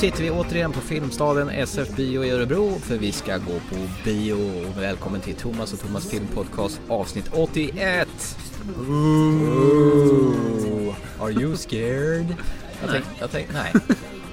sitter vi återigen på Filmstaden SF Bio i Örebro för vi ska gå på bio. Välkommen till Thomas och Thomas Filmpodcast avsnitt 81. Ooh, are you scared? Jag tänkte, jag tänkte nej.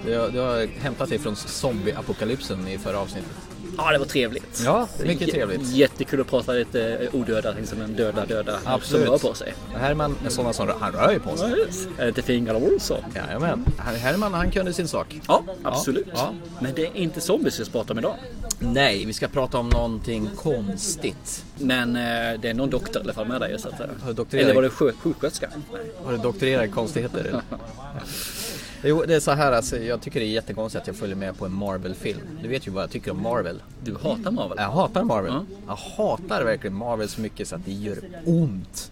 Du, har- du har hämtat dig från zombieapokalypsen i förra avsnittet. Ja, det var trevligt. Ja, mycket trevligt. Jättekul att prata lite odöda, liksom en döda döda Absolut. som rör på sig. Herman är sådana som han rör ju på sig. Är det inte fingrarna Olsson? Jajamän. Her- Herman han kunde sin sak. Ja, absolut. Ja. Men det är inte zombies vi ska prata om idag. Nej, vi ska prata om någonting konstigt. Men eh, det är någon doktor i alla fall med dig så att? Eller var det sjö- sjuksköterska? Du doktorerat i konstigheter? Jo, det är så här alltså, jag tycker det är jättekonstigt att jag följer med på en Marvel-film. Du vet ju vad jag tycker om Marvel. Du hatar Marvel? Jag hatar Marvel. Ja. Jag hatar verkligen Marvel så mycket så att det gör ont.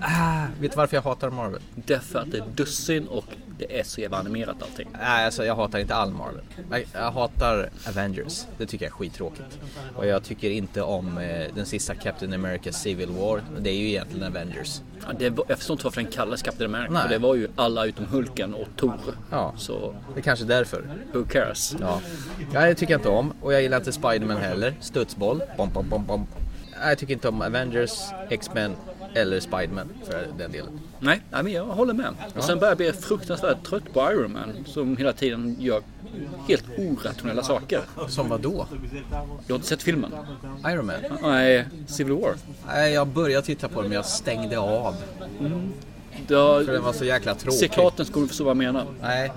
Ah, vet du varför jag hatar Marvel? Därför att det är dussin och det är så jävla animerat allting. Nej, alltså jag hatar inte all Marvel. Jag, jag hatar Avengers. Det tycker jag är skittråkigt. Och jag tycker inte om eh, den sista Captain America Civil War. Det är ju egentligen Avengers. Ja, det var, jag förstår inte varför den kallas Captain America. Nej. För det var ju alla utom Hulken och Thor. Ja. Så Det är kanske är därför. who cares? Ja. ja, jag tycker inte om. Och jag gillar inte Spiderman heller. Studsboll. Bom, bom, bom, bom. Jag tycker inte om Avengers, X-Men eller Spiderman för den delen. Nej, nej, men jag håller med. Och sen börjar jag bli fruktansvärt trött på Iron Man som hela tiden gör helt orationella saker. Som vad då? Du har inte sett filmen? Iron Man? Nej, Civil War. Nej, jag började titta på den men jag stängde av. Har... För den var så jäkla Se tråkig. klart den ska du förstå vad jag menar. Nej.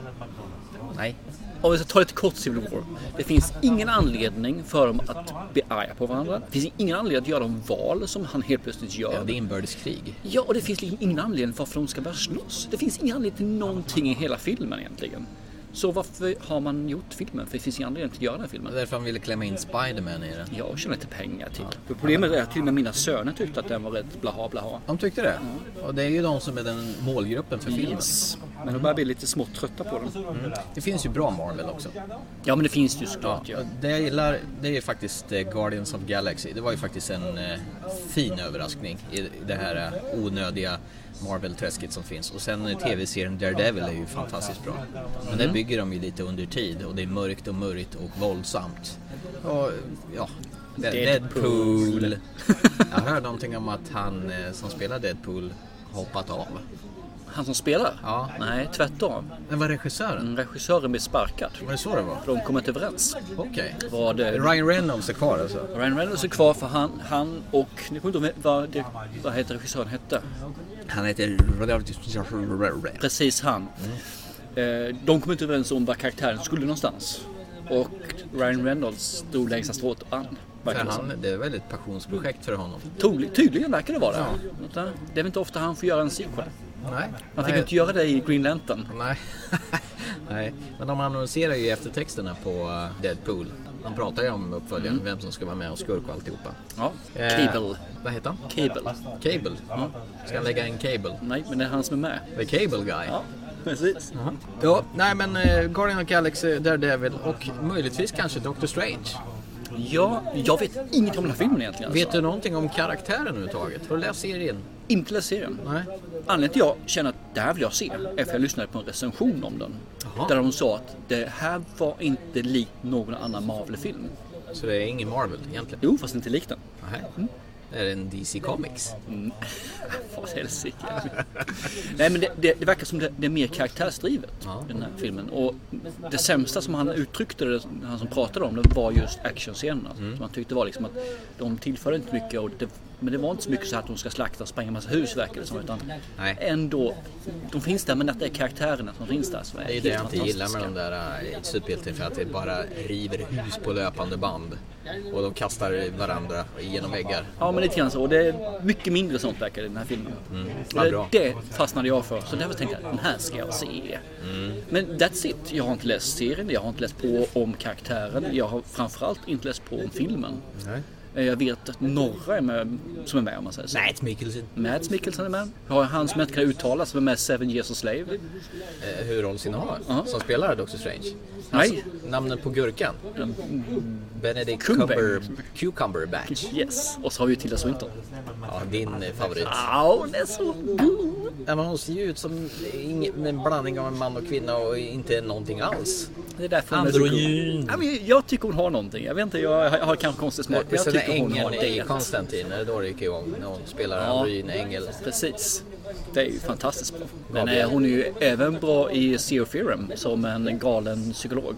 Nej. Om vi ska ta lite kort Civil War. Det finns ingen anledning för dem att bli arga på varandra. Det finns ingen anledning att göra de val som han helt plötsligt gör. Ja, det är inbördeskrig. Ja, och det finns liksom ingen anledning varför de ska börja slåss. Det finns ingen anledning till någonting i hela filmen egentligen. Så varför har man gjort filmen? För det finns ingen anledning att göra den här Det filmen. är därför han ville klämma in Spiderman i den. Jag tjänar lite pengar till. För Problemet är att till och med mina söner tyckte att den var rätt blaha blaha. De tyckte det? Och det är ju de som är den målgruppen för filmen. Yes. Men de börjar bli lite smått trötta på den. Det finns ju bra Marvel också. Ja men det finns ju såklart. Ja. Och Det jag gillar, det är ju faktiskt eh, Guardians of Galaxy. Det var ju faktiskt en eh, fin överraskning i det här eh, onödiga Marvel-träsket som finns. Och sen eh, tv-serien Daredevil är ju fantastiskt bra. Men det bygger de ju lite under tid och det är mörkt och mörkt och våldsamt. Och ja, De- Deadpool. Deadpool. Jag hörde någonting om att han eh, som spelar Deadpool hoppat av. Han som spelar? Ja. Nej, tvärtom. Men var regissören? Mm, Regissören blev sparkad. Var det så det var? För de kom inte överens. Okej. Var det... Ryan Reynolds är kvar alltså? Ryan Reynolds är kvar för han, han och... Nu kommer inte vad, det, vad heter regissören hette. Han heter... Precis han. Eh, De kom inte överens om vad karaktären skulle någonstans. Och Ryan Reynolds drog längsta strået som. han, det är väl ett passionsprojekt för honom? Tydlig- Tydligen verkar det vara det. Utan Det är väl inte ofta han får göra en sequel. Nej. Han fick Nej. inte göra det i Green Lantern. Nej. Nej. Men de annonserar ju i eftertexterna på eh, Deadpool. De pratar ju om uppföljaren, vem som ska vara med och skurk och alltihopa. Ja. Eh, Cable. Vad heter han? Cable. Cable? Ska han lägga in Cable? Nej, men det är han som är med. The Cable Guy? Ja, precis. Ja, nej men eh, Guardian of Galaxy, Daredevil och möjligtvis kanske Doctor Strange. Ja, jag vet inget om den här filmen egentligen. Vet Alltså. du någonting om karaktären överhuvudtaget? Har du läst serien? Inte läst serien. Nej. Anledningen till att jag känner att det här vill jag se är för jag lyssnade på en recension om den. Jaha. Där de sa att det här var inte likt någon annan Marvel-film. Så det är ingen Marvel egentligen? Jo, fast inte likt den. Nej. Det är en DC Comics. Vad helsike. Nej men det, det, det verkar som det, det är mer karaktärsdrivet Ja. den här filmen. Och det sämsta som han uttryckte det, han som pratade om det var just actionscenerna. Mm. Som han tyckte var liksom att de tillförde inte mycket och det, men det var inte så mycket så att de ska slakta och spränga massa hus verkar det som. Utan Nej. ändå, de finns där men att det är karaktärerna som finns där som är Det är det jag inte gillar med de där äh, superhjältarna för att det bara river hus på löpande band. Och de kastar varandra genom väggar. Ja men lite grann så. Och det är mycket mindre sånt verkar det i den här filmen. Det, bra. det fastnade jag för. Så därför tänkte jag den här ska jag se. Men that's it. Jag har inte läst serien, jag har inte läst på om karaktären. Jag har framförallt inte läst på om filmen. Nej. Eh, Jag vet att några är med, som är med om man säger så. Matt Mikkelsen. Mads Mikkelsen är med. Har han som inte kan uttala som är med Seven Years a Slave. Eh, huvudrollsinnehavare Ja. som spelar Doctor Strange. Nej. namnet på gurkan. Benedict Cumber- Cumber, Cucumberbatch. Yes. Och så har vi ju Tilda Swinton. Ja, din eh, favorit. Ja, hon är så god. Ja, men hon ser ju ut som en blandning av en man och kvinna och inte någonting alls. Det är därför hon är så cool. Androgyn. Ja, men jag tycker hon har någonting. Jag vet inte, jag har- har kanske konstig smak. Men jag det hon har ängeln i det. Konstantin, är det då det gick igång? När hon spelar Ja. androgyn ängel. Precis. Det är ju fantastiskt bra. Men Gabriel. eh, hon är ju även bra i Zero Theorem som en galen psykolog.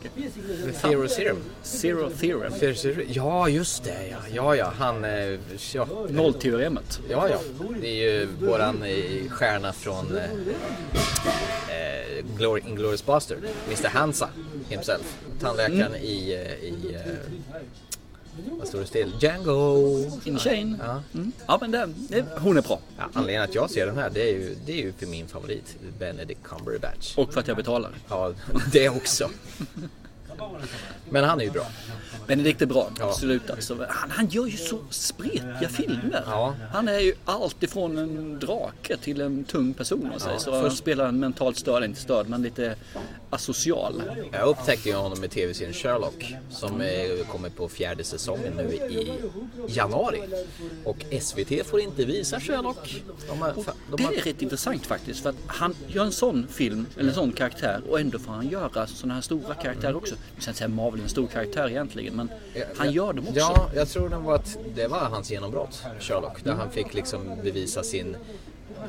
Zero Serum. Zero Theorem. Ja, just det ja. Ja, ja. Han... eh, Ja, Nollteoremet. ja. ja. Det är ju våran eh, stjärna från eh, Glory, Inglourious Bastard. Mr Hansa himself. Tandläkaren i... eh, i eh, vad står det still? Django! In Chain. Ja. Mm. Ja men det, det, hon är bra. Ja, anledningen att jag ser den här det är ju, det är ju för min favorit, Benedict Cumberbatch. Och för att jag betalar. Ja, det också. Men han är ju bra. Benedikt är bra, Ja. absolut. Alltså, han, han gör ju så spretiga filmer. Ja. Han är ju allt ifrån en drake till en tung person. Ja, så han spelar en mentalt störd, inte störd, men lite asocial. Jag upptäckte ju honom i tv-serien Sherlock som kommer på fjärde säsongen nu i januari. Och SVT får inte visa Sherlock. De har, de Det är rätt intressant faktiskt. För att han gör en sån film, eller en sån karaktär, och ändå får han göra såna här stora karaktärer också. Ska jag inte säga Marvel är en stor karaktär egentligen, men han gör dem också. Ja, jag tror det var att det var hans genombrott, Sherlock. Där han fick liksom bevisa sin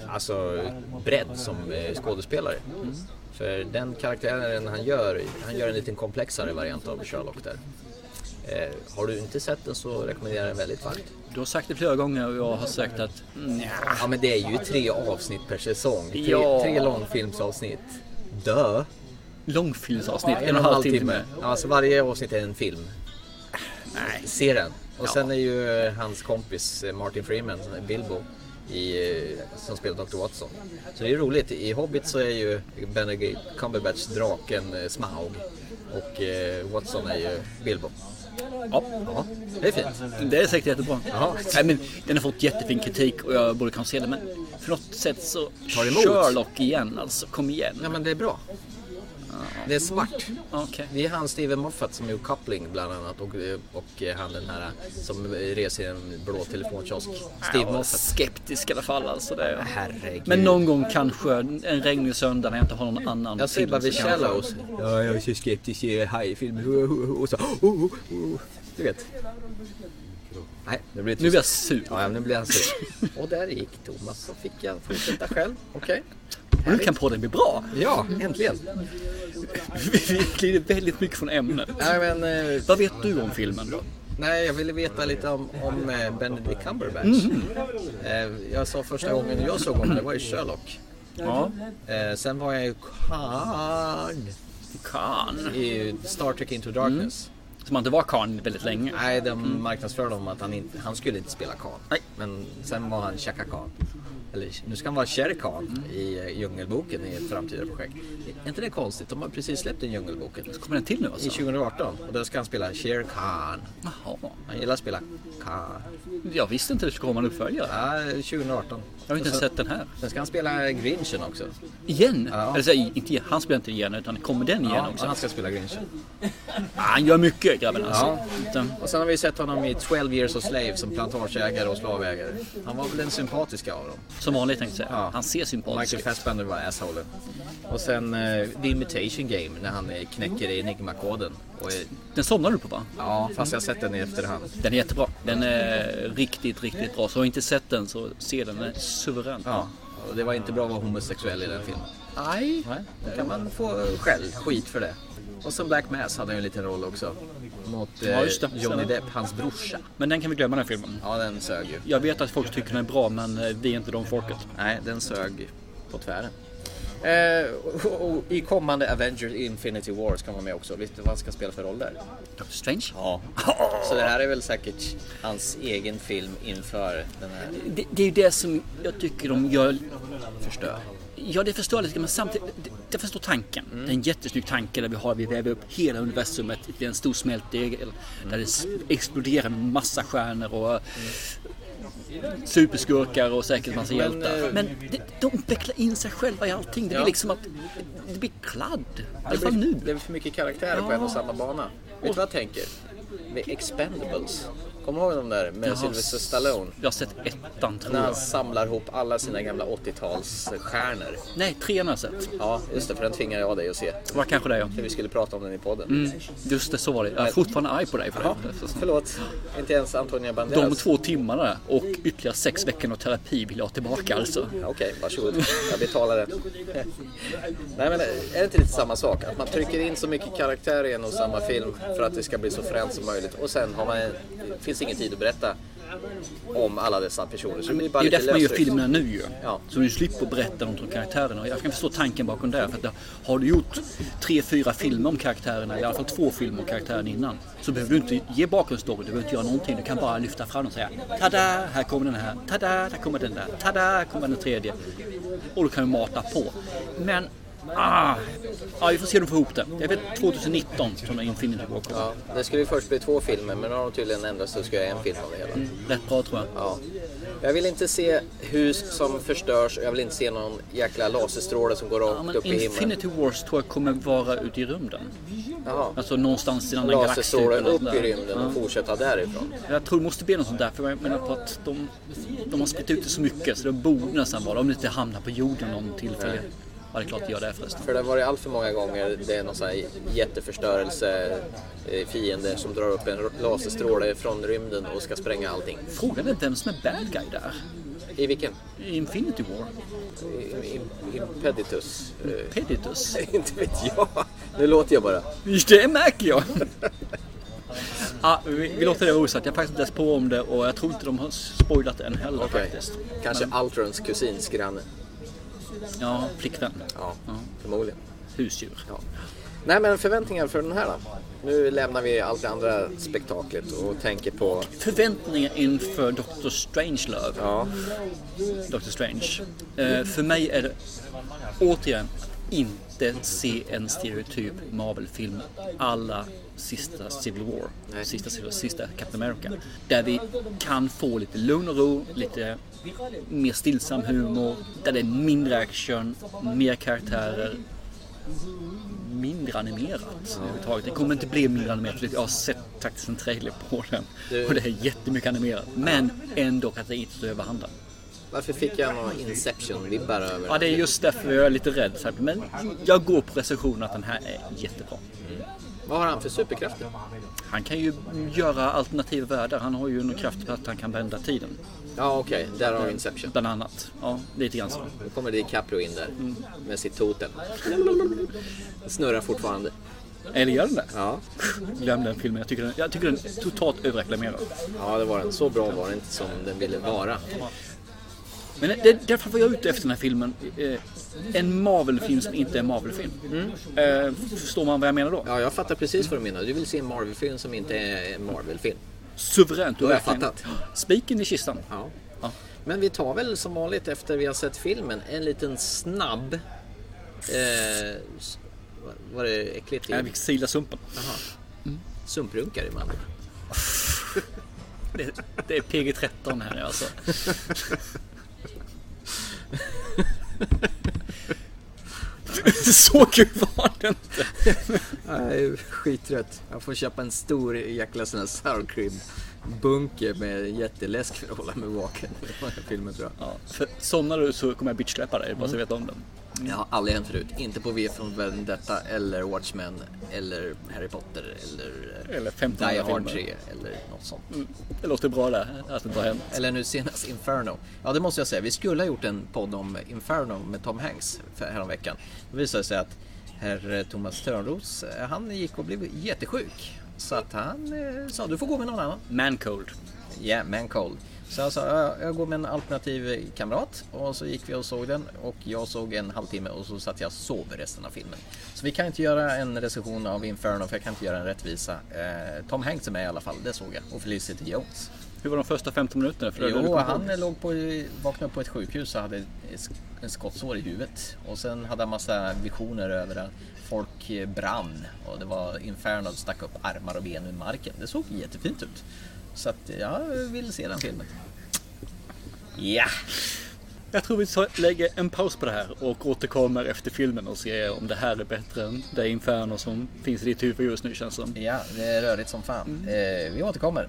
alltså, bredd som eh, skådespelare. För den karaktären han gör, han gör en liten komplexare variant av Sherlock där. Eh, har du inte sett den så rekommenderar jag den väldigt varmt. Du har sagt det flera gånger och jag har sagt att mm, Ja men det är ju tre avsnitt per säsong. Tre, Ja. tre långfilmsavsnitt. Dö! långfilmsavsnitt, en och en halv timme. Ja, alltså varje avsnitt är en film. Nej. Se den. Och Ja. sen är ju hans kompis eh, Martin Freeman, Bilbo, i, som spelar Dr. Watson. Så det är roligt. I Hobbit så är ju Benedict Cumberbatch draken eh, Smaug och eh, Watson är ju Bilbo. Ja, Ja, det är fint. det är säkert jättebra. Ja. Nej, men den har fått jättefin kritik och jag borde kunna se den. Men för något sätt så Tar emot. Sherlock igen alltså. Kom igen. Ja men det är bra. Det är smart. Okej. Det är han Steven Moffat som gjort Coupling bland annat och, och han den här som reser i en blå telefonkiosk. Steve var Moffat. skeptisk i alla fall alltså. Det. Herregud. Men någon gång kanske en regnig söndag när jag inte har någon annan Jag ser bara vid Shallows. Ja, jag är så skeptisk i hajfilmer. Och så, oh, oh, oh. Du vet. Nej, nu blir det Nu blir jag sur. Ja, nu blir jag sur. Och där gick Thomas så fick jag fortsätta själv. Okej. Nu kan podden bli bra. Ja, äntligen. Vi glider väldigt mycket från ämnet. Nej, men, eh, Vad vet du om filmen då? nej, jag ville veta lite om, om eh, Benedict Cumberbatch. Eh, jag sa första gången jag såg honom, det var i Sherlock. Ja. Eh, sen var jag i Khan Khan. i Star Trek Into Darkness. Som inte var Khan väldigt länge. Nej, de marknadsförde om att han, inte, han skulle inte spela Khan. Nej. Men sen var han Chaka Khan. Eller nu ska han vara Shere Khan i eh, Djungelboken i ett framtida projekt. Är inte det konstigt? De har precis släppt den Djungelboken. Kommer den till nu I alltså? 2018. Och då ska han spela Shere Khan. Jaha. Han gillar att spela Khan. Jag visste inte det skulle komma en uppföljare. Ja, 2018. Jag har inte ens sett den här. Sen ska han spela Grinchen också. Igen? Ja. Eller så, inte. Han spelar inte igen utan kommer den igen Ja, också? han ska spela Grinchen. Ah, han gör mycket grabben alltså. Ja. Och sen har vi sett honom i 12 years a slave som plantageägare och slavägare. Han var väl den sympatiska av dem. Som vanligt tänkte jag säga. Ja. Han ser sympatisk Michael. Fassbender var assholen. Och sen uh, The Imitation Game när han eh, knäcker Enigma-koden. Och, eh, Den somnar du på va? ja, fast jag har sett den i efterhand. Den är jättebra. Den är riktigt, riktigt bra. Så har du inte sett den så se den. Den är suverän. Ja, och det var inte bra att vara homosexuell i den filmen. Nej. Nej, då kan man få skäll, skit för det. Och sen Black Mass hade ju en liten roll också. Mot eh, Ja, just det. Johnny Depp, hans brorsa. Men den kan vi glömma den filmen. Ja, den sög ju. Jag vet att folk tycker den är bra men eh, vi är inte de folket. Nej, den sög på tvären. Eh, och, och, I kommande Avengers Infinity War ska vara med också. Vet du vad han ska spela för roll där? Doctor Strange? Ja. Så det här är väl säkert hans egen film inför den här. Det, det är ju det som jag tycker de gör. Förstör. Ja, det förstår lite men samtidigt, det- jag förstår tanken. Det är en jättesnygg tanke där vi har, vi väver upp hela universumet till en stor smältdegel. Där det exploderar med massa stjärnor och superskurkar och säkert massa hjältar. eh, Men det, de vecklar in sig själva i allting. Det blir Ja. liksom att det blir kladd. I alla Det blir, nu. det är för mycket karaktärer på en och samma bana. Vet du vad jag tänker? Med Expendables. Kommer du ihåg de där med Jag Sylvester Stallone? Jag har sett ettan tror När han jag. samlar ihop alla sina gamla 80-talsstjärnor. Nej, trean har jag sett. Ja, just det, för den tvingade jag dig att se. Det var kanske det ja. För vi skulle prata om den i podden. Mm, just det, så var det. Jag är fortfarande arg på dig för Ja, det. förlåt. Inte ens Antonio Banderas. De två timmarna och ytterligare sex veckor av terapi vill jag ha tillbaka alltså. Okej, varsågod. Jag betalar det. Nej men är det inte lite samma sak? Att man trycker in så mycket karaktär i en och samma film för att det ska bli så fränt som möjligt. Och sen har man, finns ingen tid att berätta om alla dessa personer. Så det blir bara Det är därför man gör filmerna nu ju. Ja. Så du slipper berätta om karaktärerna. Jag kan förstå tanken bakom det. För att har du gjort tre, fyra filmer om karaktärerna, i alla fall två filmer om karaktärerna innan, så behöver du inte ge bakgrundsstory. Du behöver inte göra någonting. Du kan bara lyfta fram och säga Tada! Här kommer den här. Tada! Där kommer den där. Tada! Här kommer den tredje. Och då kan du mata på. Men Ah, ja, vi får se om de får ihop det. Jag vet 2019 som är Infinity kommer. Ja, det skulle ju först bli två filmer men nu har de tydligen ändrat så ska jag göra en film av det hela. Rätt bra tror jag. Ja. Jag vill inte se hus som förstörs och jag vill inte se någon jäkla laserstråle som går rakt upp i himlen. Infinity Wars tror jag kommer vara ute i rymden. Jaha. Alltså någonstans i en annan galax. Laserstråle eller upp i rymden och fortsätta därifrån. Jag tror det måste bli något sånt där. För jag menar på att de, de har spritt ut det så mycket så det borde nästan vara, om det inte hamnar på jorden någon tillfälle. Ja, det är klart gör det förresten. För det har varit allt för många gånger det är någon sån här jätteförstörelse eh, fiende som drar upp en laserstråle från rymden och ska spränga allting. Frågan är vem som är bad guy där. I vilken? I Infinity War. I- Impeditus? Eh, Peditus. inte vet jag. Nu låter jag bara. Det märker jag. Ja, vi, vi låter det vara osagt. Jag har faktiskt inte läst på om det och jag tror inte de har spoilat det än heller Okej. faktiskt. Kanske Altrons kusins granne. Ja, flickvän. Ja, förmodligen. Husdjur. Ja. Nej men förväntningar för den här då? Nu lämnar vi allt det andra spektaklet och tänker på... Förväntningar inför Doctor Strangelove. Ja, Doctor Strange. Eh, för mig är det återigen inte se en stereotyp Marvel-film alla sista Civil War, Nej. sista, sista Captain America. Där vi kan få lite lugn och ro, lite mer stillsam humor, där det är mindre action, mer karaktärer, mindre animerat överhuvudtaget. Det kommer inte bli mindre animerat, för jag har sett faktiskt en trailer på den och det är jättemycket animerat. Men ändå att det inte står överhanden. Varför fick jag några Inception-vibbar över Ja, det är just därför jag är lite rädd. Men jag går på recensionen att den här är jättebra. Vad har han för superkrafter? Han kan ju göra alternativa världar. Han har ju en kraft på att han kan vända tiden. Ja okej, där har vi Inception. Bland annat. Ja, lite grann så. Då kommer DiCaprio in där med sitt totem. Snurrar fortfarande. Eller gör den det? Ja. Glöm den filmen. Jag tycker den, jag tycker den är totalt överreklamerad. ja, det var den. Så bra var den inte som den ville vara. Men det, därför var jag ute efter den här filmen. Eh, en Marvel-film som inte är en Marvel-film. Eh, förstår man vad jag menar då? Ja, jag fattar precis vad du menar. Du vill se en Marvel-film som inte är en Marvel-film. Suveränt. Då har jag fattat. Spiken i kistan. Ja. Ja. Men vi tar väl som vanligt efter vi har sett filmen en liten snabb... Eh, var det äckligt? Jag fick sila sumpen. Sumprunkare man. Det, det är PG-13 här alltså. Så kul var det inte. Jag är skittrött. Jag får köpa en stor jäkla sån här sour cream bunker med jätteläsk för att hålla mig vaken. Filmen tror jag. Ja, för somnar du så kommer jag bitchsläppa dig, bara så du vet om den. Jag har aldrig hänt förut. Inte på V från Vendetta eller Watchmen eller Harry Potter eller, eh, Eller 15 Die Hard filmer. 3 eller något sånt. Det låter bra där, att det inte har hänt. Eller nu senast Inferno. Ja det måste jag säga. Vi skulle ha gjort en podd om Inferno med Tom Hanks häromveckan. Det visade sig att herr eh, Thomas Törnros, eh, han gick och blev jättesjuk. Så att han eh, sa du får gå med någon annan. Mancold. Ja, yeah, man cold. Så jag sa "Ja, jag går med en alternativ kamrat och så gick vi och såg den och jag såg en halvtimme och så satt jag och sov resten av filmen. Så vi kan inte göra en recension av Inferno för jag kan inte göra en rättvisa. Eh, Tom Hanks är med i alla fall, det såg jag. Och Felicity Jones. Hur var de första 15 minuterna? För Jo, ihåg. han låg på, vaknade upp på ett sjukhus och hade en skottsår i huvudet. Och sen hade han massa visioner över att folk brann och det var Inferno som stack upp armar och ben ur marken. Det såg jättefint ut. Så att jag vill se den filmen. Ja! Jag tror vi tar- lägger en paus på det här och återkommer efter filmen och ser om det här är bättre än det Inferno som finns i ditt huvud just nu känns som. Ja, det är rörigt som fan. Eh, vi återkommer.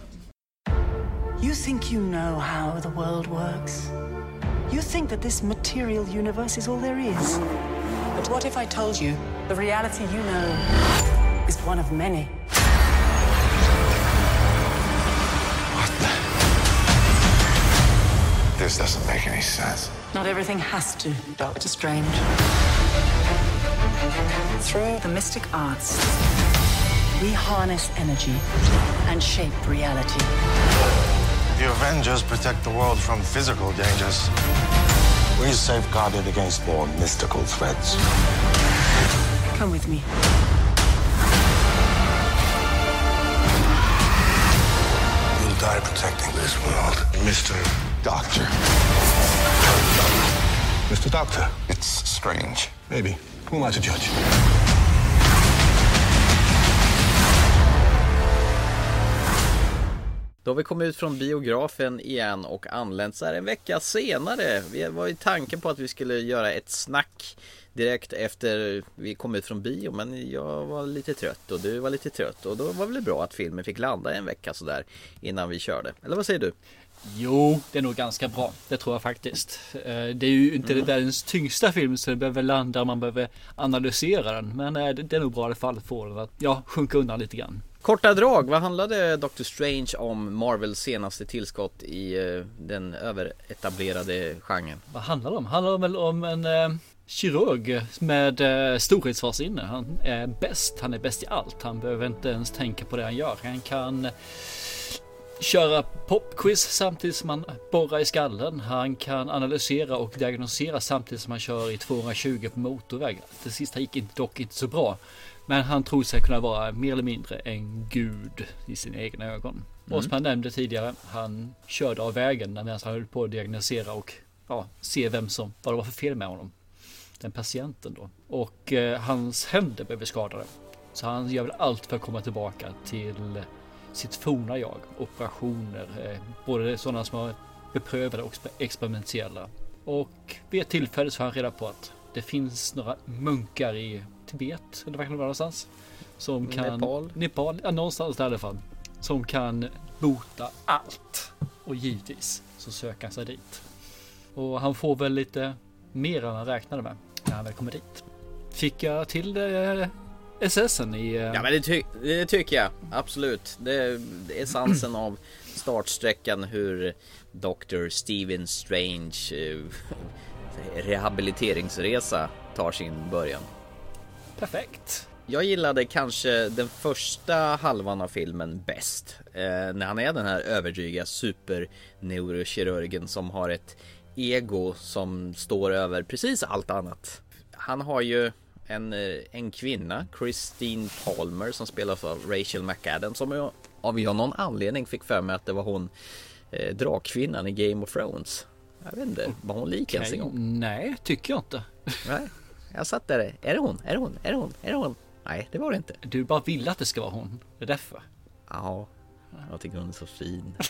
You think you know how the world works? You think that this material universe is all there is? But what if I told you the reality you know is one of many? This doesn't make any sense. Not everything has to, Doctor Strange. Through the mystic arts, we harness energy and shape reality. The Avengers protect the world from physical dangers. We safeguard it against more mystical threats. Come with me. You'll die protecting this world, Mr. Doctor. Mr. Doctor. It's strange. Maybe. Who am I to judge? Då har vi kommit ut från biografen igen och anlänt så här en vecka senare. Vi var i tanken på att vi skulle göra ett snack direkt efter vi kom ut från bio men jag var lite trött och du var lite trött och då var det väl bra att filmen fick landa en vecka sådär innan vi körde. Eller vad säger du? Jo, det är nog ganska bra. Det tror jag faktiskt. Eh, det är ju inte mm. världens tyngsta film så det behöver landa och man behöver analysera den. Men eh, det är nog bra i alla fall att få den att ja, sjunka undan lite grann. Korta drag, vad handlade Doctor Strange om Marvels senaste tillskott i uh, den överetablerade genren? Vad handlar det om? Handlar det väl om en uh, kirurg med uh, storhetsvansinne. Han är bäst, han är bäst i allt. Han behöver inte ens tänka på det han gör. Han kan köra popquiz samtidigt som han borrar i skallen. Han kan analysera och diagnosera samtidigt som han kör i 220 på motorväg. Det sista gick dock inte så bra. Men han tror sig kunna vara mer eller mindre en gud i sina egna ögon. Mm. Och som han nämnde tidigare, han körde av vägen medan han höll på att diagnosera och ja, se vem som, vad det var för fel med honom. Den patienten då. Och eh, hans händer blev skadade. Så han gör väl allt för att komma tillbaka till sitt forna jag. Operationer, eh, både sådana som var beprövade och experimentella. Och vid ett tillfälle så har han reda på att det finns några munkar i Tibet, eller var kan det vara någonstans? Som kan... Nepal? Nepal, ja någonstans där i alla fall. Som kan bota allt. Och givetvis så söker han sig dit. Och han får väl lite mer än han räknade med när han väl kommer dit. Fick jag till det SSen i... Ja men det, ty det tycker jag absolut. Det är essensen av startsträckan hur Dr. Steven Strange eh, rehabiliteringsresa tar sin början. Perfekt. Jag gillade kanske den första halvan av filmen bäst. Eh, när han är den här överdryga superneurokirurgen som har ett ego som står över precis allt annat. Han har ju en, eh, en kvinna, Christine Palmer, som spelas av Rachel McAdams, som jag av någon anledning fick för mig att det var hon eh, drakkvinnan i Game of Thrones. Jag vet inte, var hon lik okay. ens en gång? Nej, tycker jag inte. Nej, jag satt där. Är det hon? Är det hon? Är det hon? Är det hon? Nej, det var det inte. Du bara vill att det ska vara hon. Det är därför. Ja, jag tycker hon är så fin.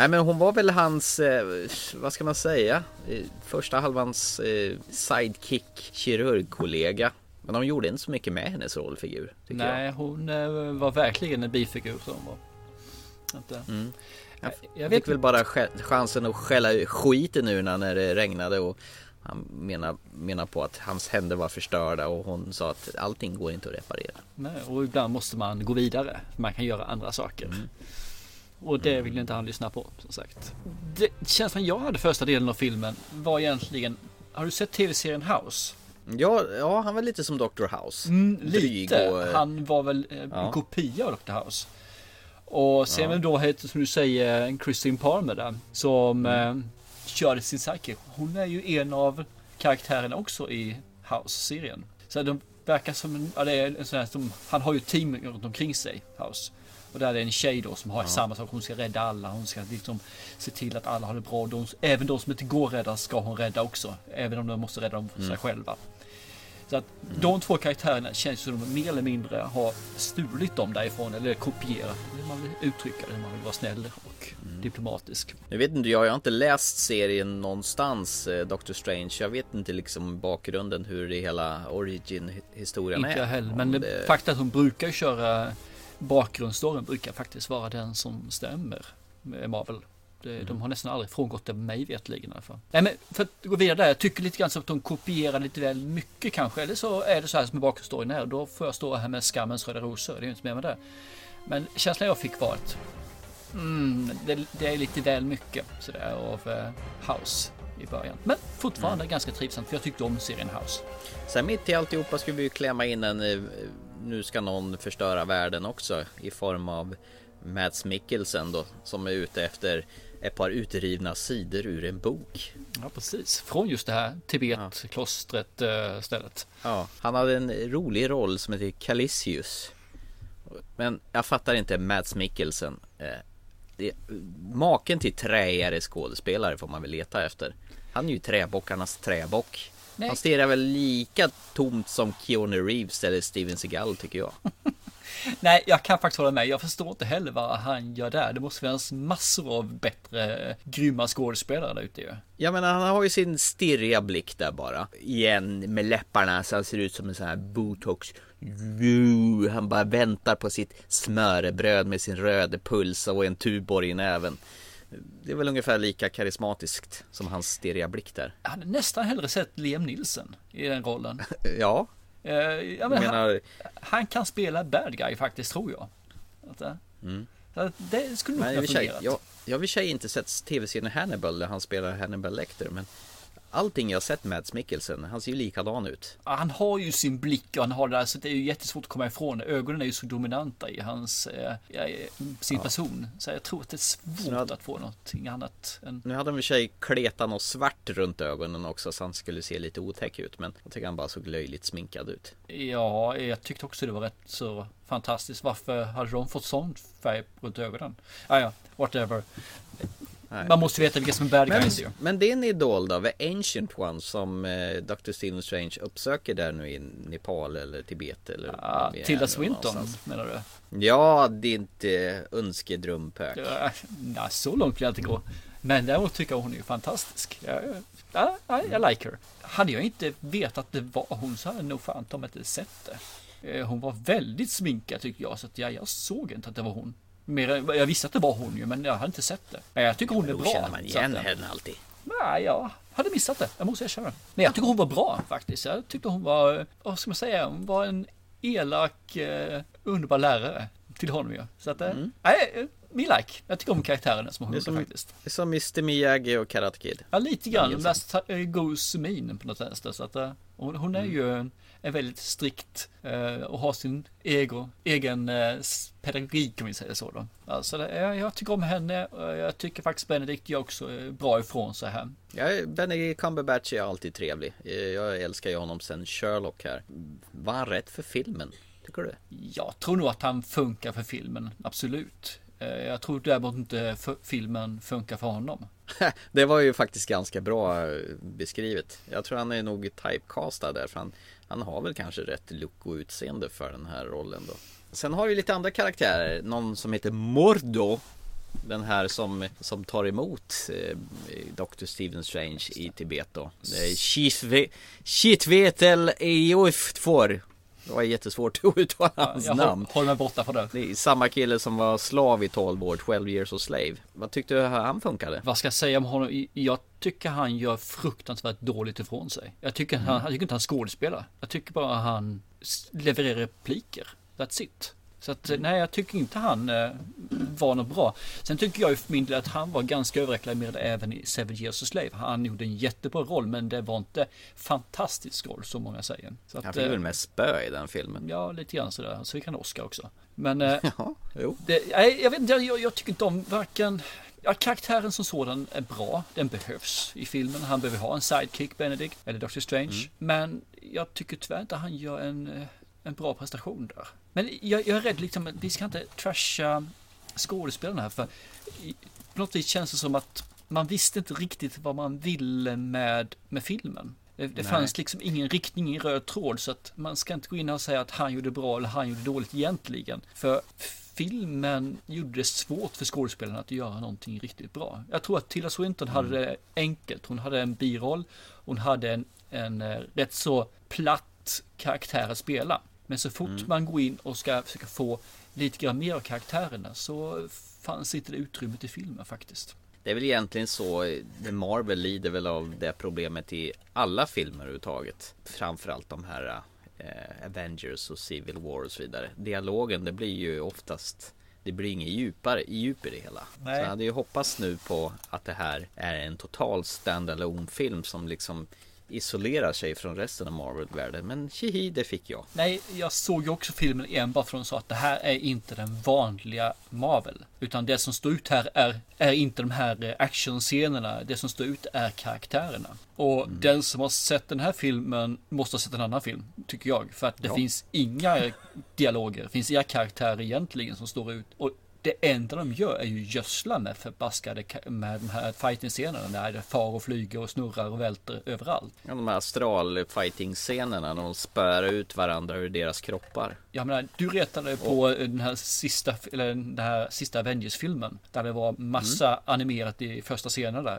Nej men hon var väl hans, eh, vad ska man säga, första halvans eh, sidekick kirurgkollega. Men de gjorde inte så mycket med hennes rollfigur. Nej, jag. hon eh, var verkligen en bifigur som var. Mm. Jag, jag fick väl bara chansen att skälla skiten nu när det regnade och han menar, menar på att hans händer var förstörda och hon sa att allting går inte att reparera. Nej, och ibland måste man gå vidare. Man kan göra andra saker. Mm. Och det vill inte han lyssna på som sagt. Det känslan jag hade första delen av filmen var egentligen Har du sett tv-serien House? Ja, ja, han var lite som Dr. House. Mm, lite. Och, han var väl eh, ja. en kopia av Dr. House. Och sen ja. då heter som du säger Christine Palmer där som mm. eh, körde sin sidekick. Hon är ju en av karaktärerna också i House-serien. Så de verkar som, ja det är en sån här som, han har ju team runt omkring sig, House. Och där är det en tjej då som har ja. samma sak. Hon ska rädda alla. Hon ska liksom se till att alla har det bra. De, även de som inte går att rädda ska hon rädda också. Även om de måste rädda dem för sig mm. själva. Så att mm. de två karaktärerna känns som de mer eller mindre har stulit dem därifrån eller kopierat hur man vill uttrycka det, hur man vill vara snäll och mm. diplomatisk. Jag vet inte, jag har inte läst serien någonstans, eh, Doctor Strange. Jag vet inte liksom bakgrunden hur det hela origin historien är. Inte jag heller, men det... fakta att hon brukar köra bakgrundsstoryn brukar faktiskt vara den som stämmer med Marvel. Det, Mm. De har nästan aldrig frångått det mig vetligen i alla fall. Nej men för att gå vidare där, jag tycker lite grann så att de kopierar lite väl mycket kanske. Eller så är det så här som bakgrundsstoryn är. Då får jag stå här med skammens röda rosor. Det är ju inte mer med det. Men känslan jag fick var att mm, det, det är lite väl mycket sådär av eh, House i början. Men fortfarande ganska trivsamt för jag tyckte om serien House. Sen mitt i alltihopa ska vi ju klämma in en eh, Nu ska någon förstöra världen också i form av Mads Mikkelsen då som är ute efter ett par utrivna sidor ur en bok. Ja precis, från just det här Tibet-klostret eh, stället. Ja, han hade en rolig roll som heter Calisius. Men jag fattar inte Mads Mikkelsen. Eh, det, maken till träigare skådespelare får man väl leta efter. Han är ju träbockarnas träbock. Nej. Han stirrar väl lika tomt som Keanu Reeves eller Steven Seagal tycker jag. Nej, jag kan faktiskt hålla med. Jag förstår inte heller vad han gör där. Det måste finnas massor av bättre, grymma skådespelare där ute ju. Jag menar han har ju sin stirriga blick där bara. Igen med läpparna så han ser ut som en sån här botox. Han bara väntar på sitt smörrebröd med sin röda puls och en Tuborg i näven. Det är väl ungefär lika karismatiskt som hans stirriga blick där. Jag hade nästan hellre sett Liam Nielsen i den rollen. Ja, Eh, jag jag menar, han, han kan spela bad guy faktiskt, tror jag. Att, eh, att Det skulle nog men kunna fungera. jag, jag har i och för sig inte sett tv-serien Hannibal där han spelar Hannibal Lecter men allting jag har sett Mads Mikkelsen, han ser ju likadan ut. Ja, Han har ju sin blick och han har det där så det är ju jättesvårt att komma ifrån. Ögonen är ju så dominanta i hans, eh, ja, sin person. Så jag tror att det är svårt hade- att få någonting annat än Nu hade han i och för sig kletat något svart runt ögonen också så han skulle se lite otäck ut men jag tycker han bara såg löjligt sminkad ut. Ja, jag tyckte också det var rätt så fantastiskt. Varför hade de fått sån färg runt ögonen? Ah, ja, whatever. Nej. Man måste veta vilka som är bad Men, guys ju. men din idol då, The Ancient One som eh, Dr. Stephen Strange uppsöker där nu i Nepal eller Tibet eller Ah, Tilda Swinton någonstans. menar du? Ja, det är inte önskedrumpök. Ja, så långt vill jag inte gå. Men däremot tycker jag hon är fantastisk. Ja, ja, ja, jag like her. Hade jag inte vetat att det var hon så hade jag nog fan inte sett det. Eh, Hon var väldigt sminkad tycker jag, så att jag, jag såg inte att det var hon. Mer, jag visste att det var hon ju, men jag hade inte sett det. Men jag tycker hon är Då bra. känner man igen att, eh, henne alltid. Nej, jag hade missat det. Jag måste erkänna. Nej, jag tycker hon var bra faktiskt. Jag tyckte hon var, vad ska man säga, hon var en elak, eh, underbar lärare till honom ju. Så att, eh, nej, eh, min like. Jag tycker om karaktären som hon är som, faktiskt. det är som Mr Miyagi och Karate Kid. Ja, lite grann. Mest Goes Mean på något vänster. Så att eh, hon, hon är ju en, en väldigt strikt och har sin ego, egen pedagogik om vi säger så då. Alltså, jag, jag tycker om henne och jag tycker faktiskt Benedict gör också bra ifrån sig här. Ja, Benedict Cumberbatch är alltid trevlig. Jag älskar ju honom sen Sherlock här. Var han rätt för filmen? Tycker du? Jag tror nog att han funkar för filmen, absolut. Eh, Jag tror däremot inte filmen funkar för honom. Det var ju faktiskt ganska bra eh, beskrivet. Jag tror han är nog typecastad där för han, han har väl kanske rätt look och utseende för den här rollen då. Sen har vi lite andra karaktärer. Någon som heter Mordo. Den här som, som tar emot eh, Dr. Stephen Strange i Tibet då. Shitvetel Eoftfor. Det var jättesvårt att uttala hans jag namn. håller mig borta från det. Det är samma kille som var slav i 12 år, 12 years a slave. Vad tyckte du han funkade? Vad ska jag säga om honom? Jag tycker han gör fruktansvärt dåligt ifrån sig. Jag tycker, han, jag tycker inte han skådespelar. Jag tycker bara han levererar repliker. That's it. Så att nej, jag tycker inte han eh, var något bra. Sen tycker jag ju för min del att han var ganska överreklamerad även i Seven Years a Slave. Han gjorde en jättebra roll, men det var inte fantastisk roll som många säger. Så Han att, fick eh, väl med spö i den filmen? Ja, lite grann sådär. Så fick han Oscar också. Men eh, Ja, jo. det, nej, jag vet inte, jag, jag tycker inte om varken Ja, karaktären som sådan är bra, den behövs i filmen. Han behöver ha en sidekick, Benedict, eller Doctor Strange. Men jag tycker tyvärr inte han gör en, eh, en bra prestation där. Men jag, jag är rädd liksom vi ska inte trasha skådespelarna här, för på något vis känns det som att man visste inte riktigt vad man ville med, med filmen. Det, det fanns liksom ingen riktning, ingen röd tråd, så att man ska inte gå in och säga att han gjorde bra eller han gjorde dåligt egentligen. För filmen gjorde det svårt för skådespelarna att göra någonting riktigt bra. Jag tror att Tilda Swinton hade det enkelt. Hon hade en biroll, hon hade en, en eh, rätt så platt karaktär att spela. Men så fort man går in och ska försöka få lite grann mer av karaktärerna så fanns inte det utrymmet i filmen faktiskt. Det är väl egentligen så, The Marvel lider väl av det problemet i alla filmer överhuvudtaget. Framförallt de här eh, Avengers och Civil War och så vidare. Dialogen, det blir ju oftast det blir inget djupare, djup i det hela. Nej. Så jag hade ju hoppats nu på att det här är en total standalone film som liksom isolerar sig från resten av Marvel-världen. Men tjihi, det fick jag. Nej, jag såg ju också filmen enbart för att de sa att det här är inte den vanliga Marvel. Utan det som står ut här är, är inte de här eh, actionscenerna. Det som står ut är karaktärerna. Och mm. den som har sett den här filmen måste ha sett en annan film, tycker jag. För att det ja. finns inga dialoger, det finns inga karaktärer egentligen som står ut. Och det enda de gör är ju gödsla med förbaskade med de här fighting-scenerna där det far och flyger och snurrar och välter överallt. Ja, de här astral fighting-scenerna när de spär ut varandra ur deras kroppar. Jag menar, du retade på och... den här sista, eller den här sista Avengers-filmen där det var massa mm. animerat i första scenen där.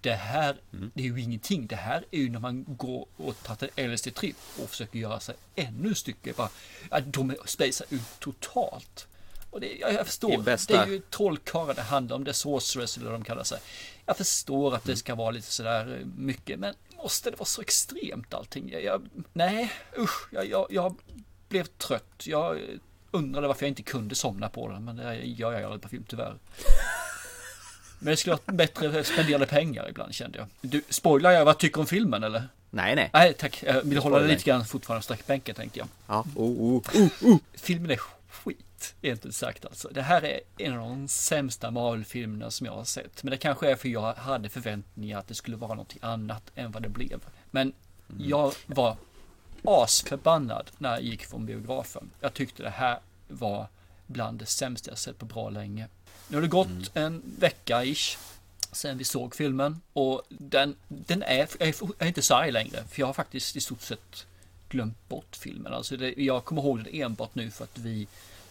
Det här, mm. det är ju ingenting. Det här är ju när man går och tar en LSD-tripp och försöker göra sig ännu stycke. Bara, ja, de spejsar ut totalt. Och det, jag, jag förstår, det, bästa... det är ju trollkarlar det handlar om, det är sorceress eller vad de kallar sig. Jag förstår att det ska vara lite sådär mycket, men måste det vara så extremt allting? Jag, jag, nej, usch, jag, jag, blev trött. Jag undrade varför jag inte kunde somna på den, men det gör jag aldrig på film tyvärr. Men det skulle vara bättre spenderade pengar ibland kände jag. Du, spoilar jag vad jag tycker om filmen eller? Nej, nej. Nej, tack. Jag vill hålla det lite grann fortfarande sträckbänken tänkte jag. Ja, oh, oh, oh. Filmen är skit, egentligen sagt alltså. Det här är en av de sämsta Marvel-filmerna som jag har sett. Men det kanske är för jag hade förväntningar att det skulle vara något annat än vad det blev. Men mm. jag var asförbannad när jag gick från biografen. Jag tyckte det här var bland det sämsta jag sett på bra länge. Nu har det gått mm. en vecka ish sen vi såg filmen och den, den är, är, inte så arg längre för jag har faktiskt i stort sett glömt bort filmen. Alltså det, jag kommer ihåg den enbart nu för att vi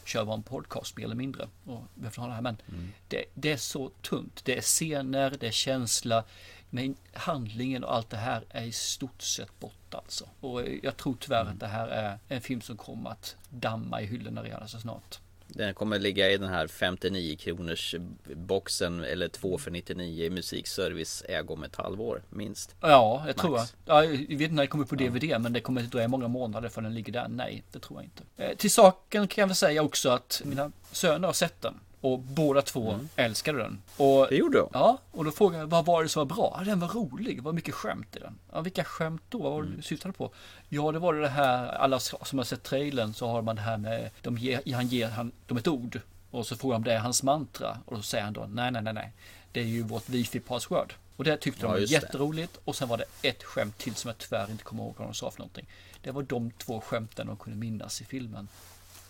kör vår podcast mer eller mindre. Och det här. Men mm. det, det, är så tunt. Det är scener, det är känsla. Men handlingen och allt det här är i stort sett borta alltså. Och jag tror tyvärr mm. att det här är en film som kommer att damma i hyllorna redan så snart. Den kommer ligga i den här 59 kronors boxen eller 2 för 99 i musikservice ägo om ett halvår minst. Ja, jag tror jag. Ja, jag vet inte när det kommer på DVD ja. men det kommer att dröja många månader för den ligger där. Nej, det tror jag inte. Eh, till saken kan jag väl säga också att mina söner har sett den. Och båda två mm. älskade den. Och, det gjorde de? Ja, och då frågade jag vad var det som var bra? Ja, den var rolig, det var mycket skämt i den. Ja, vilka skämt då? Vad var det du mm. syftade på? Ja, det var det här, alla som har sett trailern så har man det här med, de ger, han ger han, dem ett ord. Och så frågar de om det är hans mantra. Och då säger han då, nej, nej, nej, nej. Det är ju vårt wifi-password. Och det tyckte ja, de var jätteroligt. Det. Och sen var det ett skämt till som jag tyvärr inte kommer ihåg vad de sa för någonting. Det var de två skämten de kunde minnas i filmen.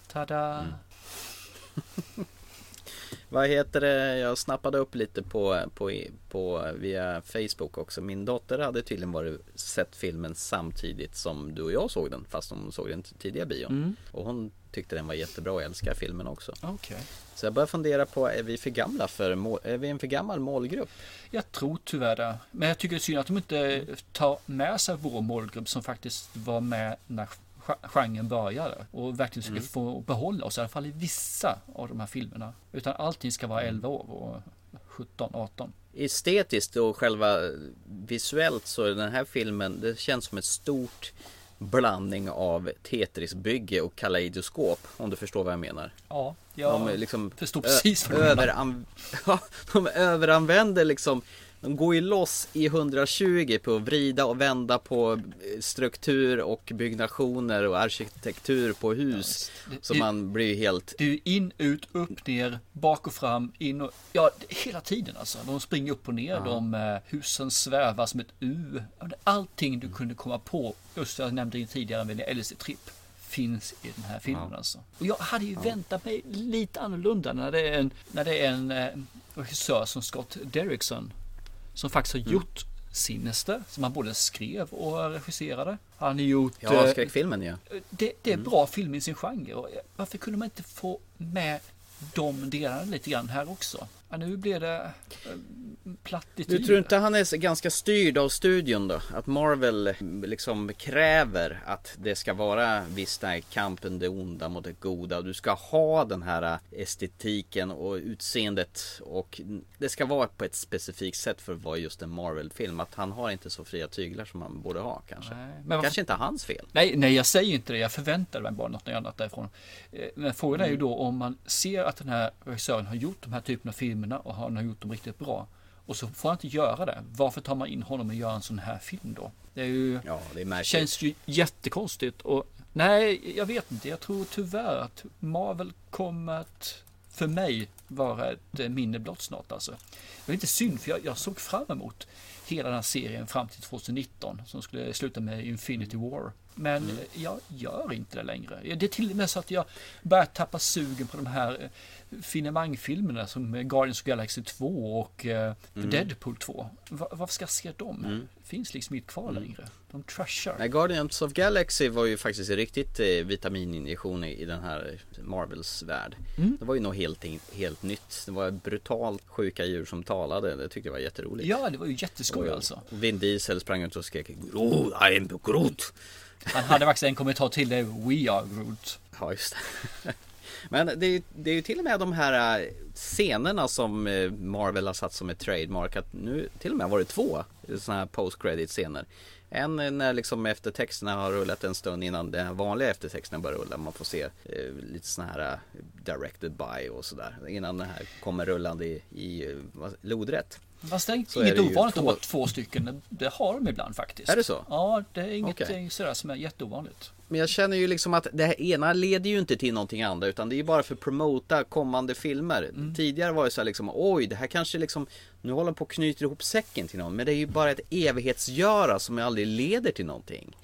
Tada! Mm. Vad heter det? Jag snappade upp lite på, på, på via Facebook också. Min dotter hade tydligen varit, sett filmen samtidigt som du och jag såg den. Fast hon såg den tidiga bion. Mm. Och hon tyckte den var jättebra och älskar filmen också. Okay. Så jag börjar fundera på, är vi för gamla för, är vi en för gammal målgrupp? Jag tror tyvärr det. Men jag tycker det är synd att de inte tar med sig vår målgrupp som faktiskt var med när genren började och verkligen försöker mm. få behålla oss i alla fall i vissa av de här filmerna. Utan allting ska vara 11 år och 17, 18. Estetiskt och själva visuellt så är den här filmen, det känns som ett stort blandning av Tetrisbygge och kaleidoskop om du förstår vad jag menar. Ja, jag de liksom förstår precis vad du menar. de överanvänder liksom de går ju loss i 120 på att vrida och vända på eh, struktur och byggnationer och arkitektur på hus. Ja, det, så det, man blir helt... Det är in, ut, upp, ner, bak och fram, in och... Ja, hela tiden alltså. De springer upp och ner, ja. de eh, husen svävar som ett U. Allting du kunde komma på, just jag nämnde tidigare med LSD-tripp finns i den här filmen ja. alltså. Och jag hade ju ja. väntat mig lite annorlunda när det är en, när det är en eh, regissör som Scott Derrickson som faktiskt har mm. gjort Sinister, som han både skrev och regisserade. Han har gjort... Ja, eh, skräckfilmen ja. Det, det är mm. bra film i sin genre. Varför kunde man inte få med de delarna lite grann här också? Ja, nu blir det... Eh, plattityder. Du tror inte han är ganska styrd av studion då? Att Marvel liksom kräver att det ska vara viss där kampen det onda mot det goda. Du ska ha den här estetiken och utseendet och det ska vara på ett specifikt sätt för att vara just en Marvel-film. Att han har inte så fria tyglar som han borde ha kanske. Nej, men kanske inte hans fel. Nej, nej, jag säger inte det. Jag förväntar mig bara något annat därifrån. Eh, men frågan är ju mm. då om man ser att den här regissören har gjort de här typerna av filmerna och han har gjort dem riktigt bra. Och så får han inte göra det. Varför tar man in honom och gör en sån här film då? Det ju, ja, det känns ju jättekonstigt. Och nej, jag vet inte. Jag tror tyvärr att Marvel kommer att för mig vara ett minne blott snart alltså. Det är inte synd för jag, jag såg fram emot hela den här serien fram till 2019 som skulle sluta med Infinity War. Men mm. jag gör inte det längre. Det är till och med så att jag börjar tappa sugen på de här eh, finemangfilmerna som Guardians of Galaxy 2 och eh, mm. Deadpool 2. Va varför ska jag se dem? Mm. Finns liksom inte kvar mm. längre. De trashar. Nej, Guardians of Galaxy var ju faktiskt riktigt eh, vitamininjektion i, i den här Marvels värld. Mm. Det var ju något helt, helt nytt. Det var brutalt sjuka djur som talade. Det tyckte jag var jätteroligt. Ja, det var ju jätteskoj alltså. Vin Diesel sprang ut och skrek Groot, I am Groot. Han hade faktiskt en kommentar till det, We are Groot. Ja, just det. Men det är, det är ju till och med de här äh, scenerna som äh, Marvel har satt som ett trademark. Att nu till och med var det två äh, sådana här post credit scener. En när liksom eftertexterna har rullat en stund innan den vanliga eftertexten börjar rulla. Man får se eh, lite sådana här directed by och sådär. Innan den här kommer rullande i, i lodrätt. Fast det är så inget är ovanligt två... att ha två stycken. Det har de ibland faktiskt. Är det så? Ja, det är inget okay. sådär som är jätteovanligt. Men jag känner ju liksom att det här ena leder ju inte till någonting andra utan det är ju bara för att promota kommande filmer. Mm. Tidigare var det så här liksom, oj det här kanske liksom, nu håller på att knyta ihop säcken till någon. Men det är ju bara ett evighetsgöra som aldrig leder till någonting.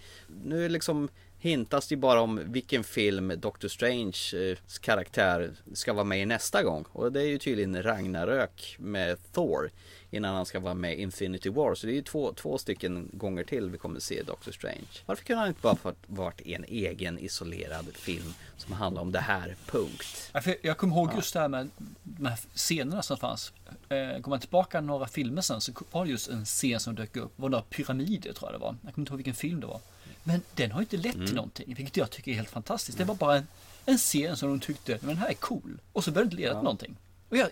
Nu är liksom hintas det bara om vilken film Doctor Stranges eh, karaktär ska vara med i nästa gång. Och det är ju tydligen Ragnarök med Thor innan han ska vara med i Infinity War. Så det är ju två, två stycken gånger till vi kommer se Doctor Strange. Varför kunde han inte bara fått varit en egen isolerad film som handlar om det här, punkt? Ja, jag kommer ihåg just det här med de här scenerna som fanns. Eh, går man tillbaka några filmer sen så var det just en scen som dök upp. Det var några pyramider tror jag det var. Jag kommer inte ihåg vilken film det var. Men den har inte lett mm. till någonting, vilket jag tycker är helt fantastiskt. Det var bara en, en scen som de tyckte, men den här är cool. Och så började det inte leda till någonting. Och jag,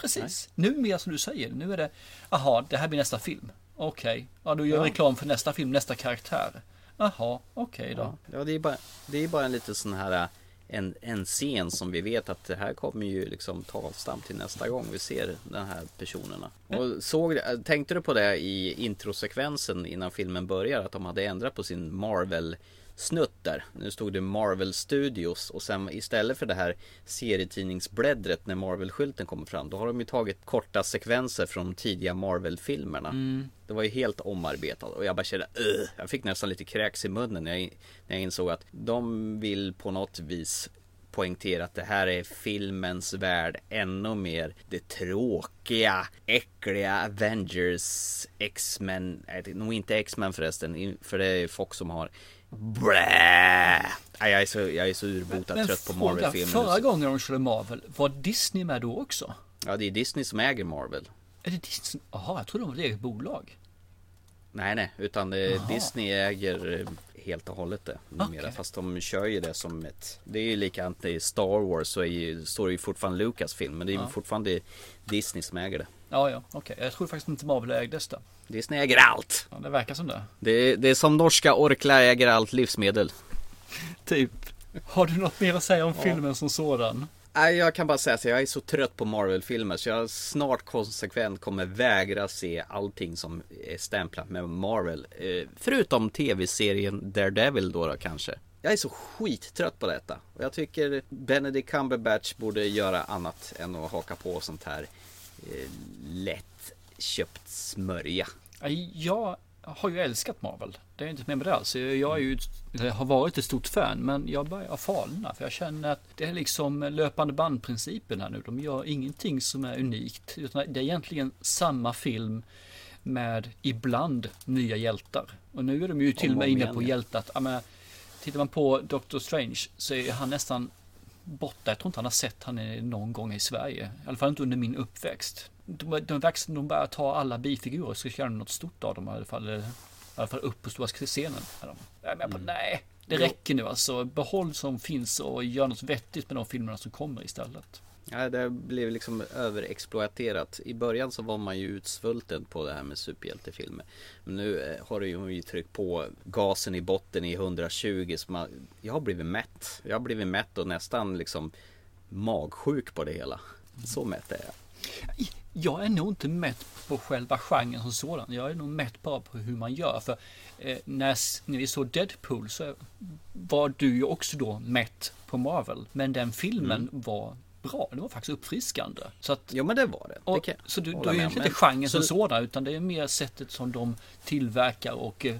Precis. Nej. Nu mer som du säger. Nu är det, aha, det här blir nästa film. Okej, okay. ja då gör ja. reklam för nästa film, nästa karaktär. Jaha, okej okay då. Ja, ja, det är bara, det är bara en liten sån här en, en scen som vi vet att det här kommer ju liksom ta avstamp till nästa gång vi ser de här personerna. Och såg, tänkte du på det i introsekvensen innan filmen börjar att de hade ändrat på sin Marvel snutt där. Nu stod det Marvel Studios och sen istället för det här serietidningsbläddret när Marvel-skylten kommer fram. Då har de ju tagit korta sekvenser från tidiga Marvel-filmerna. Mm. Det var ju helt omarbetat och jag bara kände Ugh! Jag fick nästan lite kräks i munnen när jag, när jag insåg att de vill på något vis poängtera att det här är filmens värld ännu mer det tråkiga, äckliga Avengers, X-Men, nog inte X-Men förresten, för det är Fox som har Blä! Jag är så, jag är så urbota Men trött på Marvel-filmer. Förra gången de körde Marvel, var Disney med då också? Ja, det är Disney som äger Marvel. Är det Disney? Jaha, jag trodde de var ett eget bolag. Nej, nej, utan det, Disney äger eh, helt och hållet det numera. Okay. Fast de kör ju det som ett... Det är ju likadant i Star Wars så är ju, står det ju fortfarande Lucas film. Men det är ju ja. fortfarande Disney som äger det. Ja, ja, okej. Okay. Jag tror faktiskt inte Marvel ägdes det. Disney äger allt. Ja, det verkar som det. Det, det är som norska Orkla äger allt livsmedel. typ. Har du något mer att säga om ja. filmen som sådan? Nej, jag kan bara säga att jag är så trött på Marvel-filmer så jag snart konsekvent kommer vägra se allting som är stämplat med Marvel. Eh, förutom tv-serien Daredevil då, då kanske. Jag är så skittrött på detta. Och jag tycker Benedict Cumberbatch borde göra annat än att haka på sånt här eh, lätt köpt smörja. Jag har ju älskat Marvel. Det är inte med det alls. Jag är ju, jag har varit ett stort fan men jag börjar falna för jag känner att det är liksom löpande bandprincipen här nu. De gör ingenting som är unikt. Utan det är egentligen samma film med ibland nya hjältar. Och nu är de ju till och med inne på hjältat. Ja, tittar man på Doctor Strange så är han nästan borta. Jag tror inte han har sett han någon gång i Sverige. I alla fall inte under min uppväxt de, de, de, de börjar ta alla bifigurer och ska göra något stort av dem i alla fall. I alla fall upp på stora scenen. Jag menar på, mm. nej, det räcker nu alltså. Behåll som finns och gör något vettigt med de filmerna som kommer istället. Ja, det blev liksom överexploaterat. I början så var man ju utsvulten på det här med superhjältefilmer. Men nu eh, har ju tryckt på gasen i botten i 120 så man, jag har blivit mätt. Jag har blivit mätt och nästan liksom magsjuk på det hela. Så mätt är jag. Jag är nog inte mätt på själva genren som sådan. Jag är nog mätt bara på hur man gör. För eh, när, när vi såg Deadpool så var du ju också då mätt på Marvel. Men den filmen mm. var bra. Det var faktiskt uppfriskande. Så att, jo men det var det. Och, det så du, då är det inte genren som sådan utan det är mer sättet som de tillverkar och eh,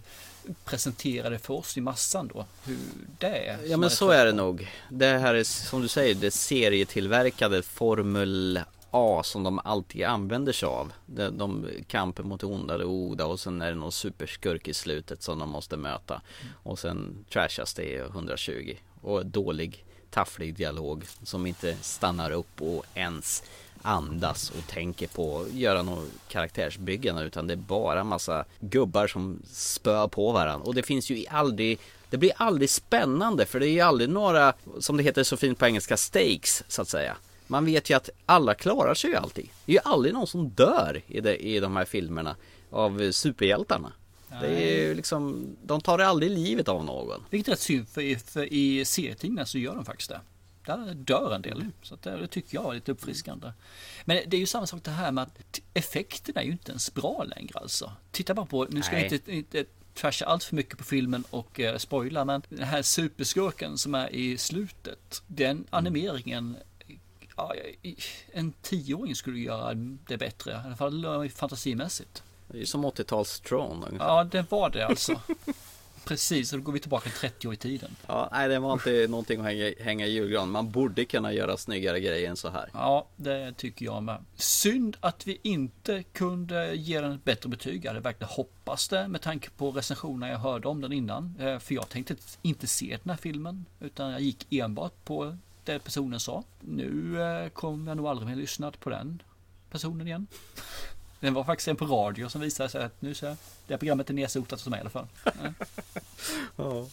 presenterar det för oss i massan då. Hur det är. Ja men så är det nog. Det här är som du säger det serietillverkade Formel A som de alltid använder sig av. De, de kampen mot det onda, det oda och sen är det någon superskurk i slutet som de måste möta. Och sen trashas det i 120. Och dålig tafflig dialog som inte stannar upp och ens andas och tänker på att göra något karaktärsbyggande utan det är bara massa gubbar som spöar på varandra och det finns ju aldrig det blir aldrig spännande för det är ju aldrig några, som det heter så fint på engelska, stakes så att säga. Man vet ju att alla klarar sig ju alltid. Det är ju aldrig någon som dör i, det, i de här filmerna av superhjältarna. Det är ju liksom, de tar aldrig livet av någon. Vilket är rätt synd, för i, för i serietidningarna så gör de faktiskt det. Där dör en del. Så det, det, tycker jag är lite uppfriskande. Men det är ju samma sak det här med att effekterna är ju inte ens bra längre alltså. Titta bara på, nu ska Nej. jag inte, inte trasha allt för mycket på filmen och eh, spoila, men den här superskurken som är i slutet, den mm. animeringen Ja, en tioåring skulle göra det bättre, i alla fall fantasimässigt. Det är som 80-tals Tron Ja, det var det alltså. Precis, och då går vi tillbaka 30 år i tiden. Ja, nej, det var inte någonting att hänga, hänga i julgran. Man borde kunna göra snyggare grejer än så här. Ja, det tycker jag med. Synd att vi inte kunde ge den ett bättre betyg. Jag hade verkligen hoppats det med tanke på recensionerna jag hörde om den innan. Eh, för jag tänkte inte se den här filmen, utan jag gick enbart på det personen sa. Nu eh, kommer jag nog aldrig mer lyssna på den personen igen. Den var faktiskt en på radio som visade sig att nu så det programmet är nedsotat som i alla fall. Ja.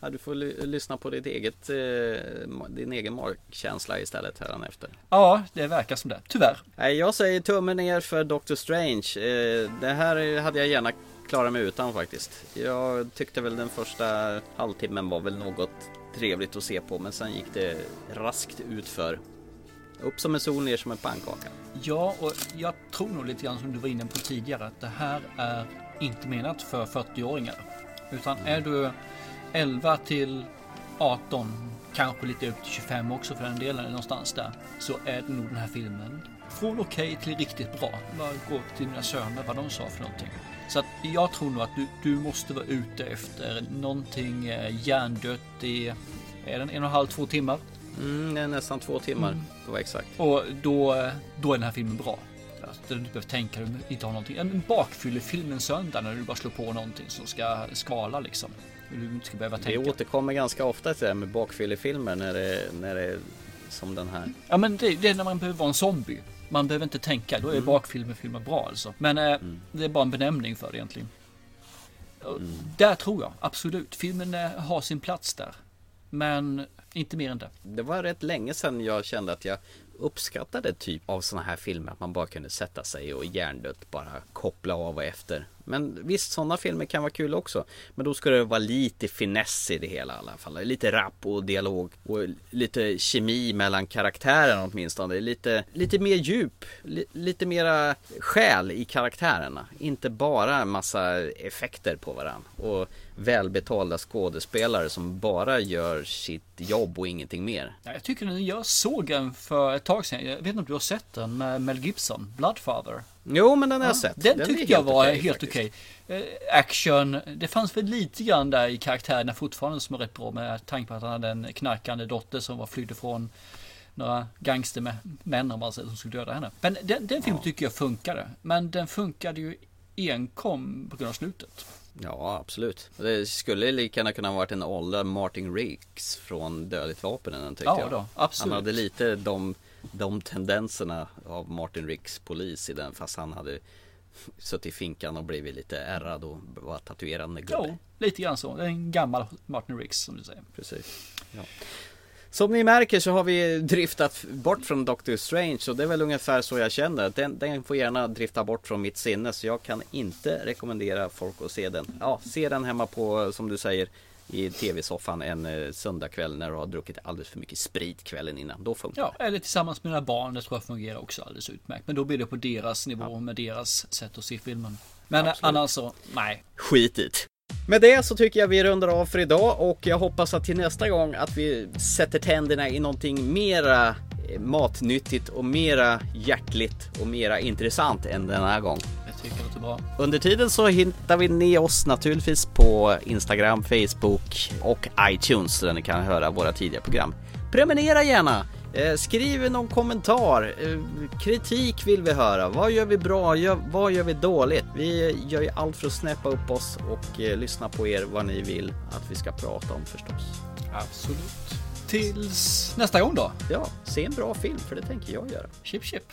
ja. du får lyssna på ditt eget, eh, din egen magkänsla istället efter. Ja, det verkar som det, tyvärr. Jag säger tummen ner för Doctor Strange. Eh, det här hade jag gärna klarat mig utan faktiskt. Jag tyckte väl den första halvtimmen var väl något trevligt att se på men sen gick det raskt utför. Upp som en sol, ner som en pannkaka. Ja, och jag tror nog lite grann som du var inne på tidigare att det här är inte menat för 40-åringar. Utan är du 11 till 18, kanske lite upp till 25 också för den delen, någonstans där, så är det nog den här filmen från okej okay till riktigt bra. Bara gå till dina söner vad de sa för någonting. Så att jag tror nog att du, du måste vara ute efter någonting eh, hjärndött i, är den en och en halv, två timmar? Mm, det är nästan två timmar. Mm. Det var exakt. Och då, då är den här filmen bra. Alltså, du behöver tänka, du inte ha någonting. En bakfyllefilm en söndag när du bara slår på någonting som ska skvala liksom. Du inte ska behöva tänka. Det återkommer ganska ofta till det här med bakfyllefilmer när det, när det är som den här. Ja men det, det är när man behöver vara en zombie. Man behöver inte tänka, då är mm. bakfilmefilmer bra alltså. Men eh, mm. det är bara en benämning för det egentligen. Mm. Där tror jag absolut, filmen eh, har sin plats där. Men inte mer än det. Det var rätt länge sedan jag kände att jag uppskattade typ av sådana här filmer. Att man bara kunde sätta sig och hjärndött bara koppla av och efter. Men visst, sådana filmer kan vara kul också. Men då ska det vara lite finess i det hela i alla fall. Lite rap och dialog och lite kemi mellan karaktärerna åtminstone. Lite, lite mer djup, lite mera själ i karaktärerna. Inte bara massa effekter på varandra. Och välbetalda skådespelare som bara gör sitt jobb och ingenting mer. jag tycker den, jag såg den för ett tag sedan. Jag vet inte om du har sett den med Mel Gibson, Bloodfather. Jo, men den har jag sett. Den, den tyckte jag var okay, helt okej. Okay. Eh, action, det fanns väl lite grann där i karaktärerna fortfarande som är rätt bra med tanke på att han hade en knarkande dotter som var flydde från några gangstermän om man säger som skulle döda henne. Men den, den filmen ja. tycker jag funkade. Men den funkade ju enkom på grund av slutet. Ja, absolut. Det skulle lika gärna kunna varit en ålder Martin Riggs från Dödligt vapen, tyckte ja, jag. Då, absolut. Han hade lite de de tendenserna av Martin Ricks polis i den fast han hade suttit i finkan och blivit lite ärrad och var tatuerad med gubbe. Jo, lite grann så. Det är en gammal Martin Ricks som du säger. Precis. Ja. Som ni märker så har vi driftat bort från Doctor Strange och det är väl ungefär så jag känner. Den, den får gärna drifta bort från mitt sinne så jag kan inte rekommendera folk att se den. Ja, se den hemma på, som du säger, i tv-soffan en eh, söndagkväll när du har druckit alldeles för mycket sprit kvällen innan. Då funkar Ja, eller tillsammans med dina barn. Det tror jag fungerar också alldeles utmärkt. Men då blir det på deras nivå Ja. med deras sätt att se filmen. Men Absolut. annars så, nej. Skit i det. Med det så tycker jag vi rundar av för idag och jag hoppas att till nästa gång att vi sätter tänderna i någonting mera eh, matnyttigt och mera hjärtligt och mera intressant än den här gång. Jag tycker det låter bra. Under tiden så hittar vi ni oss naturligtvis på Instagram, Facebook och iTunes där ni kan höra våra tidiga program. Prenumerera gärna! Eh, Skriv någon kommentar. Eh, Kritik vill vi höra. Vad gör vi bra? Vad gör vi dåligt? Vi gör ju allt för att snäppa upp oss och eh, lyssna på er vad ni vill att vi ska prata om förstås. Absolut. Tills nästa gång då. Ja, se en bra film för det tänker jag göra. Chip chip.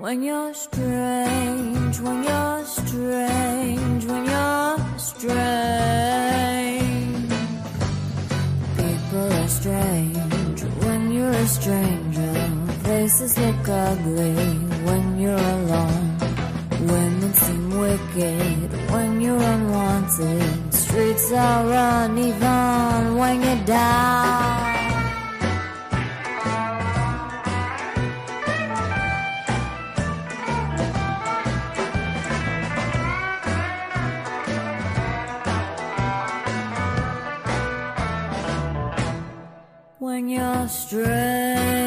When you're strange, when you're strange, when you're strange. People are strange when you're a stranger. Faces look ugly when you're alone. Women seem wicked when you're unwanted. Streets are uneven when you're down. your strength.